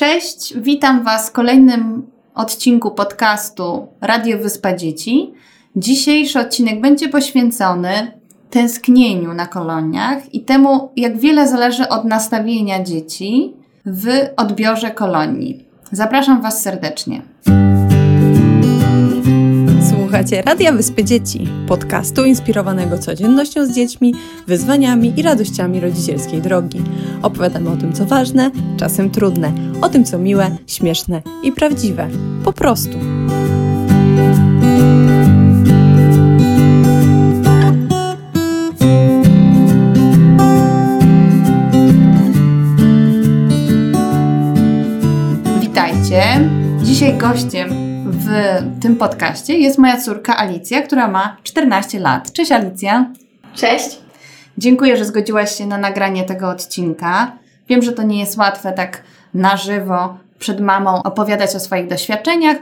Cześć, witam Was w kolejnym odcinku podcastu Radio Wyspa Dzieci. Dzisiejszy odcinek będzie poświęcony tęsknieniu na koloniach i temu, jak wiele zależy od nastawienia dzieci w odbiorze kolonii. Zapraszam Was serdecznie. Słuchacie Radia Wyspy Dzieci, podcastu inspirowanego codziennością z dziećmi, wyzwaniami i radościami rodzicielskiej drogi. Opowiadamy o tym, co ważne, czasem trudne, o tym, co miłe, śmieszne i prawdziwe. Po prostu. Witajcie. Dzisiaj gościem w tym podcaście jest moja córka Alicja, która ma 14 lat. Cześć Alicja. Cześć. Dziękuję, że zgodziłaś się na nagranie tego odcinka. Wiem, że to nie jest łatwe tak na żywo przed mamą opowiadać o swoich doświadczeniach,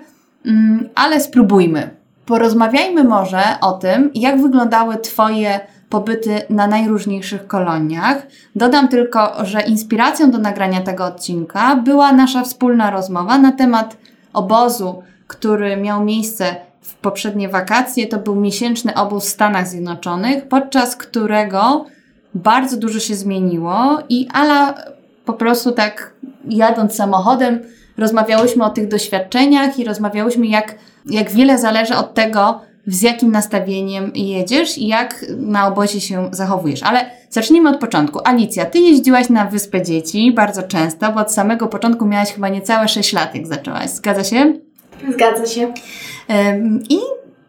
mm, ale spróbujmy. Porozmawiajmy może o tym, jak wyglądały Twoje pobyty na najróżniejszych koloniach. Dodam tylko, że inspiracją do nagrania tego odcinka była nasza wspólna rozmowa na temat obozu, który miał miejsce w poprzednie wakacje. To był miesięczny obóz w Stanach Zjednoczonych, podczas którego bardzo dużo się zmieniło i Ala po prostu tak jadąc samochodem rozmawiałyśmy o tych doświadczeniach i rozmawiałyśmy jak, jak wiele zależy od tego, z jakim nastawieniem jedziesz i jak na obozie się zachowujesz. Ale zacznijmy od początku. Alicja, ty jeździłaś na Wyspę Dzieci bardzo często, bo od samego początku miałaś chyba niecałe 6 lat, jak zaczęłaś. Zgadza się? Zgadza się. I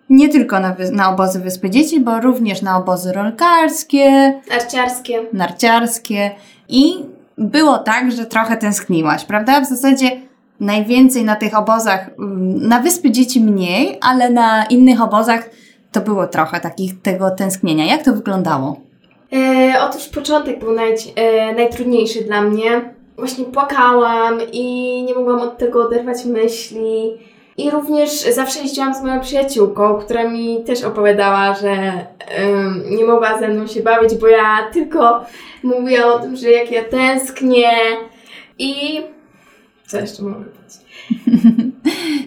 nie tylko na, na obozy Wyspy Dzieci, bo również na obozy rolkarskie, Narciarskie. narciarskie i było tak, że trochę tęskniłaś, prawda? W zasadzie najwięcej na tych obozach, mm, na Wyspy Dzieci mniej, ale na innych obozach to było trochę takich tego tęsknienia. Jak to wyglądało? E, otóż początek był naj, e, najtrudniejszy dla mnie. Właśnie płakałam i nie mogłam od tego oderwać myśli. I również zawsze jeździłam z moją przyjaciółką, która mi też opowiadała, że em, nie mogła ze mną się bawić, bo ja tylko mówiłam o tym, że jak ja tęsknię. I co jeszcze mogę powiedzieć?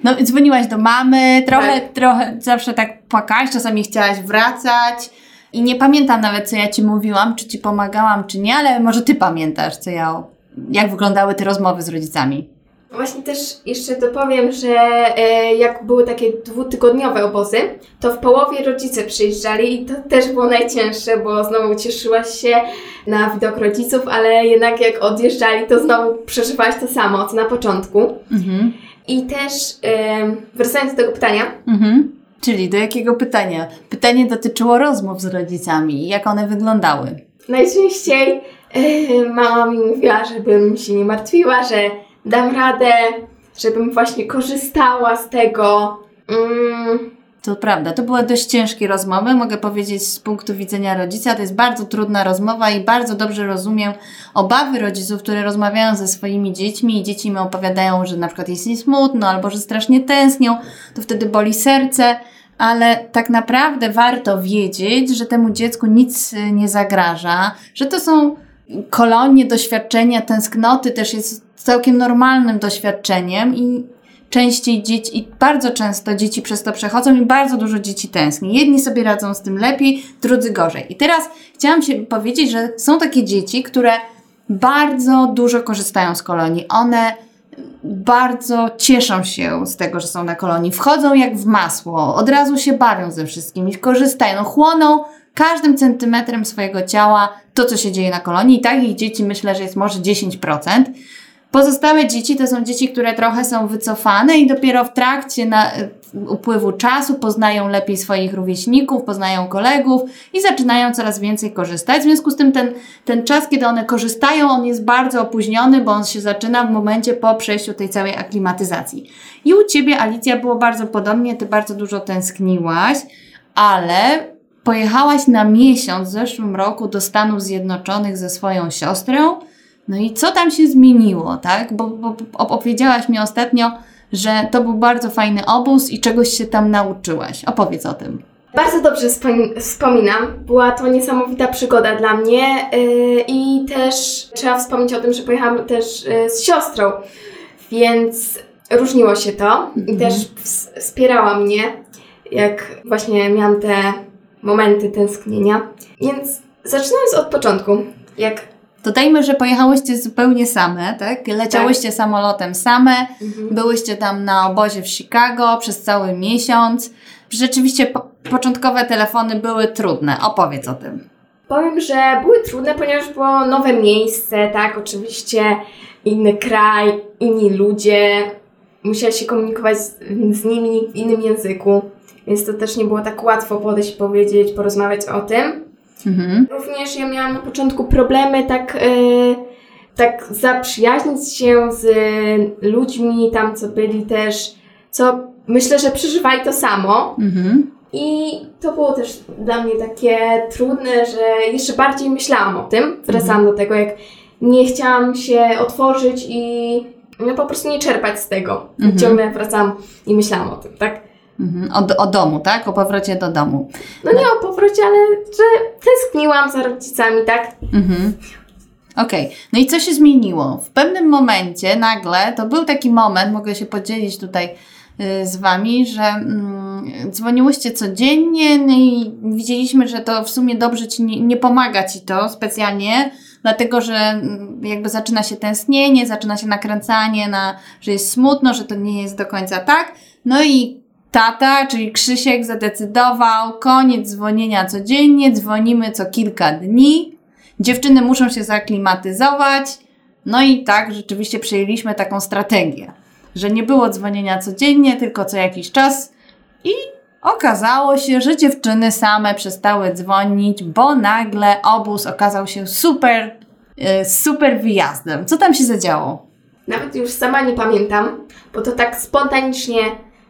No, dzwoniłaś do mamy, trochę, Tak. trochę zawsze tak płakałaś, czasami chciałaś wracać. I nie pamiętam nawet, co ja ci mówiłam, czy ci pomagałam, czy nie, ale może ty pamiętasz, co ja, jak wyglądały te rozmowy z rodzicami. Właśnie też jeszcze dopowiem, że e, jak były takie dwutygodniowe obozy, to w połowie rodzice przyjeżdżali i to też było najcięższe, bo znowu cieszyłaś się na widok rodziców, ale jednak jak odjeżdżali, to znowu przeżywałaś to samo, co na początku. Mhm. I też e, wracając do tego pytania, Mhm. Czyli do jakiego pytania? Pytanie dotyczyło rozmów z rodzicami. Jak one wyglądały? najczęściej e, mama mi mówiła, żebym się nie martwiła, że dam radę, żebym właśnie korzystała z tego. Mm, To prawda, to były dość ciężkie rozmowy, mogę powiedzieć z punktu widzenia rodzica. To jest bardzo trudna rozmowa i bardzo dobrze rozumiem obawy rodziców, które rozmawiają ze swoimi dziećmi i dzieci im opowiadają, że na przykład jest im smutno albo że strasznie tęsknią, to wtedy boli serce. Ale tak naprawdę warto wiedzieć, że temu dziecku nic y, nie zagraża, że to są kolonie doświadczenia, tęsknoty też jest całkiem normalnym doświadczeniem i częściej dzieci, i bardzo często dzieci przez to przechodzą i bardzo dużo dzieci tęskni. Jedni sobie radzą z tym lepiej, drudzy gorzej. I teraz chciałam się powiedzieć, że są takie dzieci, które bardzo dużo korzystają z kolonii. One bardzo cieszą się z tego, że są na kolonii. Wchodzą jak w masło, od razu się bawią ze wszystkimi, korzystają, no, chłoną każdym centymetrem swojego ciała to, co się dzieje na kolonii. I takich dzieci myślę, że jest może 10%. Pozostałe dzieci to są dzieci, które trochę są wycofane i dopiero w trakcie na, upływu czasu poznają lepiej swoich rówieśników, poznają kolegów i zaczynają coraz więcej korzystać. W związku z tym ten, ten czas, kiedy one korzystają, on jest bardzo opóźniony, bo on się zaczyna w momencie po przejściu tej całej aklimatyzacji. I u Ciebie, Alicja, było bardzo podobnie, Ty bardzo dużo tęskniłaś, ale pojechałaś na miesiąc w zeszłym roku do Stanów Zjednoczonych ze swoją siostrą. No i co tam się zmieniło, tak? Bo, bo opowiedziałaś mi ostatnio, że to był bardzo fajny obóz i czegoś się tam nauczyłaś. Opowiedz o tym. Bardzo dobrze wspom- wspominam. Była to niesamowita przygoda dla mnie yy, i też trzeba wspomnieć o tym, że pojechałam też yy, z siostrą Więc różniło się to i Mhm. też ws- wspierała mnie, jak właśnie miałam te momenty tęsknienia. Więc zaczynając od początku, jak Dodajmy, że pojechałyście zupełnie same, tak? Leciałyście samolotem same, byłyście tam na obozie w Chicago przez cały miesiąc. Rzeczywiście po początkowe telefony były trudne. Opowiedz o tym. Powiem, że były trudne, ponieważ było nowe miejsce, tak, oczywiście inny kraj, inni ludzie. Musiała się komunikować z, z nimi w innym języku, więc to też nie było tak łatwo podejść, powiedzieć, porozmawiać o tym. Mhm. Również ja miałam na początku problemy tak, yy, tak zaprzyjaźnić się z ludźmi tam, co byli też, co myślę, że przeżywali to samo. Mhm. I to było też dla mnie takie trudne, że jeszcze bardziej myślałam o tym. Wracałam do tego, jak nie chciałam się otworzyć i no, po prostu nie czerpać z tego. Mhm. Ciągle wracałam i myślałam o tym, tak? Mhm. O, o domu, tak? O powrocie do domu. No nie o powrocie, ale że tęskniłam za rodzicami, tak? Mhm. Okej, no i co się zmieniło? W pewnym momencie nagle, to był taki moment, mogę się podzielić tutaj y, z Wami, że mm, dzwoniłyście codziennie no i widzieliśmy, że to w sumie dobrze Ci nie, nie pomaga Ci to specjalnie, dlatego że mm, jakby zaczyna się tęsknienie, zaczyna się nakręcanie na, że jest smutno, że to nie jest do końca tak. No i tata, czyli Krzysiek zadecydował, koniec dzwonienia codziennie, dzwonimy co kilka dni. Dziewczyny muszą się zaklimatyzować. No i tak rzeczywiście przyjęliśmy taką strategię, że nie było dzwonienia codziennie, tylko co jakiś czas. I okazało się, że dziewczyny same przestały dzwonić, bo nagle obóz okazał się super, y, super wyjazdem. Co tam się zadziało? Nawet już sama nie pamiętam, bo to tak spontanicznie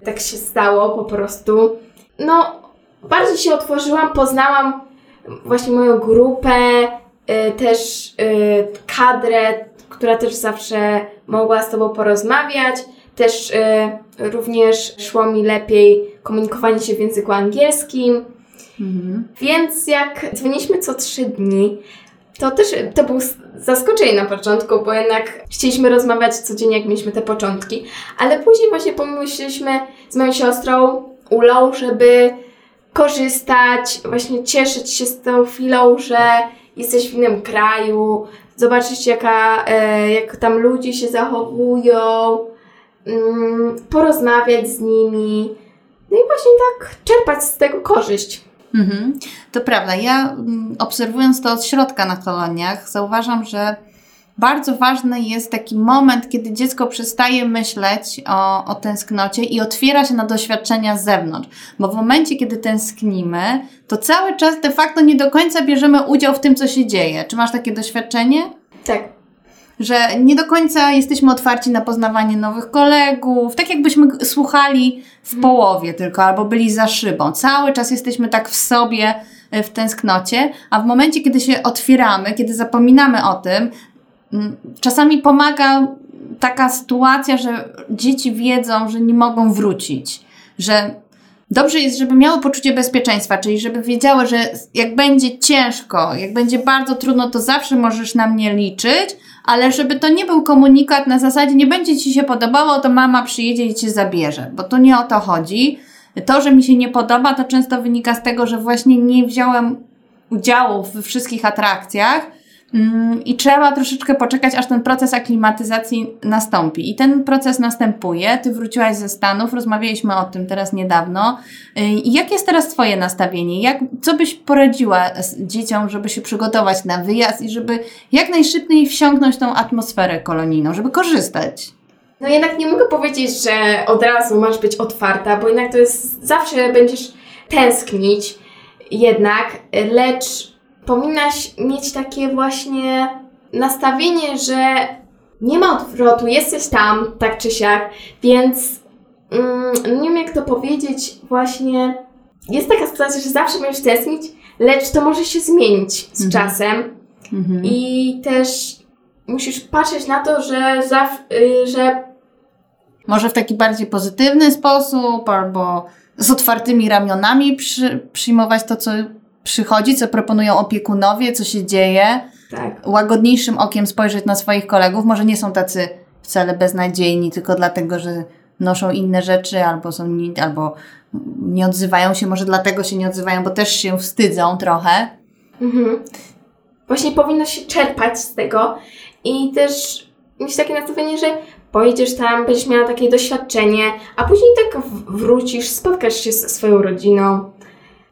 tak się stało po prostu. No, bardziej się otworzyłam, poznałam właśnie moją grupę, y, też y, kadrę, która też zawsze mogła z Tobą porozmawiać. Też y, również szło mi lepiej komunikowanie się w języku angielskim. Mhm. Więc jak dzwoniliśmy co trzy dni, to też to był zaskoczenie na początku, bo jednak chcieliśmy rozmawiać codziennie, jak mieliśmy te początki, ale później właśnie pomyśleliśmy z moją siostrą Ulą, żeby korzystać, właśnie cieszyć się z tą chwilą, że jesteś w innym kraju, zobaczyć jaka, e, jak tam ludzie się zachowują, mm, porozmawiać z nimi, no i właśnie tak czerpać z tego korzyść. Mhm. To prawda. Ja mm, obserwując to od środka na koloniach, zauważam, że bardzo ważny jest taki moment, kiedy dziecko przestaje myśleć o, o tęsknocie i otwiera się na doświadczenia z zewnątrz. Bo w momencie, kiedy tęsknimy, to cały czas de facto nie do końca bierzemy udział w tym, co się dzieje. Czy masz takie doświadczenie? Tak. Że nie do końca jesteśmy otwarci na poznawanie nowych kolegów, tak jakbyśmy słuchali w połowie tylko, albo byli za szybą. Cały czas jesteśmy tak w sobie, y, w tęsknocie, a w momencie, kiedy się otwieramy, kiedy zapominamy o tym, mm, czasami pomaga taka sytuacja, że dzieci wiedzą, że nie mogą wrócić, że Dobrze jest, żeby miały poczucie bezpieczeństwa, czyli żeby wiedziały, że jak będzie ciężko, jak będzie bardzo trudno, to zawsze możesz na mnie liczyć, ale żeby to nie był komunikat na zasadzie nie będzie ci się podobało, to mama przyjedzie i cię zabierze, bo to nie o to chodzi. To, że mi się nie podoba, to często wynika z tego, że właśnie nie wziąłem udziału we wszystkich atrakcjach i trzeba troszeczkę poczekać, aż ten proces aklimatyzacji nastąpi. I ten proces następuje. Ty wróciłaś ze Stanów, rozmawialiśmy o tym teraz niedawno. Y, I jakie jest teraz Twoje nastawienie? Jak, co byś poradziła dzieciom, żeby się przygotować na wyjazd i żeby jak najszybciej wsiąknąć tą atmosferę kolonijną, żeby korzystać? No jednak nie mogę powiedzieć, że od razu masz być otwarta, bo jednak to jest, zawsze będziesz tęsknić jednak, lecz powinnaś mieć takie właśnie nastawienie, że nie ma odwrotu, jesteś tam, tak czy siak, więc mm, nie wiem jak to powiedzieć, właśnie jest taka sytuacja, że zawsze będziesz tęsknić, lecz to może się zmienić z Mhm. czasem Mhm. i też musisz patrzeć na to, że, zaw- y, że Może w taki bardziej pozytywny sposób, albo z otwartymi ramionami przy, przyjmować to, co przychodzi, co proponują opiekunowie, co się dzieje. tak, Łagodniejszym okiem spojrzeć na swoich kolegów. Może nie są tacy wcale beznadziejni, tylko dlatego, że noszą inne rzeczy albo są nie, albo nie odzywają się, może dlatego się nie odzywają, bo też się wstydzą trochę. Mhm. Właśnie powinno się czerpać z tego i też mieć takie nastawienie, że pojedziesz tam, będziesz miała takie doświadczenie, a później tak wrócisz, spotkasz się ze swoją rodziną.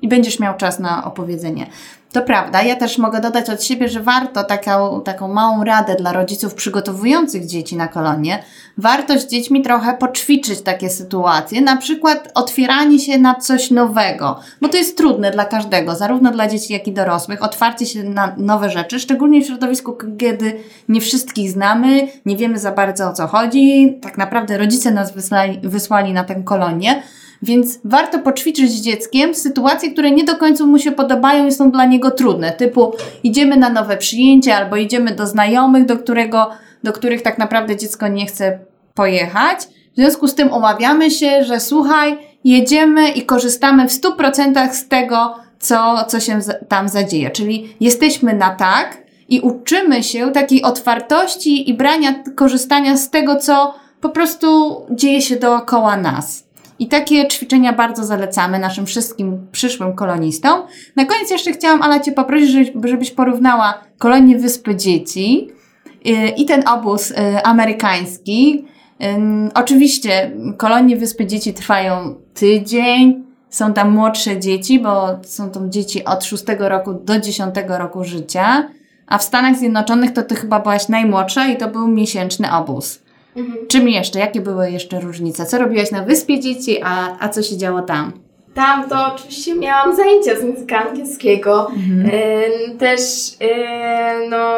I będziesz miał czas na opowiedzenie. To prawda, ja też mogę dodać od siebie, że warto taką, taką małą radę dla rodziców przygotowujących dzieci na kolonie. Warto z dziećmi trochę poćwiczyć takie sytuacje, na przykład otwieranie się na coś nowego, bo to jest trudne dla każdego, zarówno dla dzieci, jak i dorosłych, otwarcie się na nowe rzeczy, szczególnie w środowisku, kiedy nie wszystkich znamy, nie wiemy za bardzo o co chodzi. Tak naprawdę rodzice nas wysłali, wysłali na tę kolonię. Więc warto poćwiczyć z dzieckiem sytuacje, które nie do końca mu się podobają i są dla niego trudne. Typu idziemy na nowe przyjęcie albo idziemy do znajomych, do, którego, do których tak naprawdę dziecko nie chce pojechać. W związku z tym umawiamy się, że słuchaj, jedziemy i korzystamy w 100% z tego, co, co się tam zadzieje. Czyli jesteśmy na tak i uczymy się takiej otwartości i brania, korzystania z tego, co po prostu dzieje się dookoła nas. I takie ćwiczenia bardzo zalecamy naszym wszystkim przyszłym kolonistom. Na koniec jeszcze chciałam, Ala, Cię poprosić, żebyś- porównała kolonię Wyspy Dzieci yy, i ten obóz yy, amerykański. Oczywiście kolonie Wyspy Dzieci trwają tydzień, są tam młodsze dzieci, bo są tam dzieci od 6 roku do 10 roku życia, a w Stanach Zjednoczonych to Ty chyba byłaś najmłodsza i to był miesięczny obóz. Mhm. Czym jeszcze? Jakie były jeszcze różnice? Co robiłaś na Wyspie Dzieci, a, a co się działo tam? Tam to oczywiście miałam zajęcia z języka angielskiego. Em, Też em, no,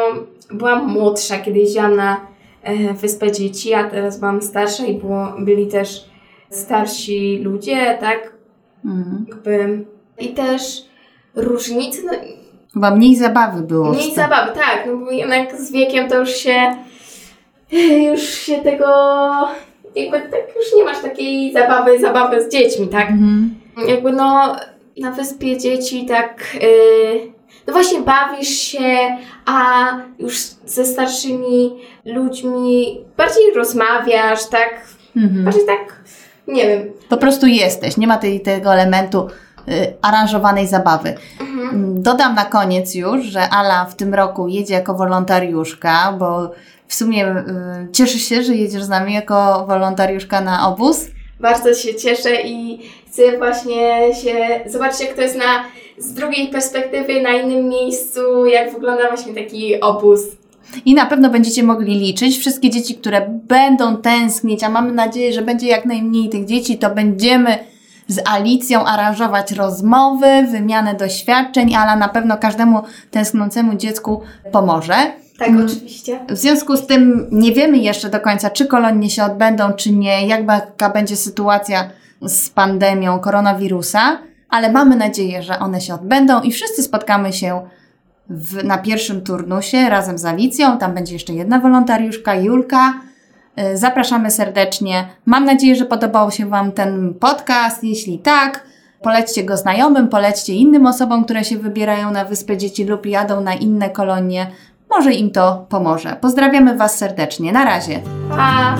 byłam młodsza, kiedy jeździłam na e, Wyspę Dzieci, a teraz byłam starsza i było, byli też starsi ludzie, tak? Mhm. Jakby. I też różnice, no, Chyba mniej zabawy było. mniej zabawy, tak, no bo jednak z wiekiem to już się już się tego jakby tak już nie masz takiej zabawy, zabawy z dziećmi, tak? Mhm. Jakby no na wyspie dzieci tak yy, no właśnie bawisz się, a już ze starszymi ludźmi bardziej rozmawiasz, tak? Mhm. Bardziej tak, nie wiem. Po prostu jesteś, nie ma tej, tego elementu y, aranżowanej zabawy. Dodam na koniec już, że Ala w tym roku jedzie jako wolontariuszka, bo w sumie y, cieszę się, że jedziesz z nami jako wolontariuszka na obóz. Bardzo się cieszę i chcę właśnie się zobaczyć, jak to jest na, z drugiej perspektywy, na innym miejscu, jak wygląda właśnie taki obóz. I na pewno będziecie mogli liczyć. Wszystkie dzieci, które będą tęsknić, a mamy nadzieję, że będzie jak najmniej tych dzieci, to będziemy z Alicją aranżować rozmowy, wymianę doświadczeń, ale na pewno każdemu tęsknącemu dziecku pomoże. Tak, Mm. oczywiście. W związku z tym nie wiemy jeszcze do końca, czy kolonie się odbędą, czy nie, jaka będzie sytuacja z pandemią koronawirusa, ale mamy nadzieję, że one się odbędą i wszyscy spotkamy się w, na pierwszym turnusie razem z Alicją. Tam będzie jeszcze jedna wolontariuszka, Julka. Y, Zapraszamy serdecznie. Mam nadzieję, że podobał się Wam ten podcast. Jeśli tak, polećcie go znajomym, polećcie innym osobom, które się wybierają na Wyspę Dzieci lub jadą na inne kolonie. Może im to pomoże. Pozdrawiamy Was serdecznie. Na razie. Pa!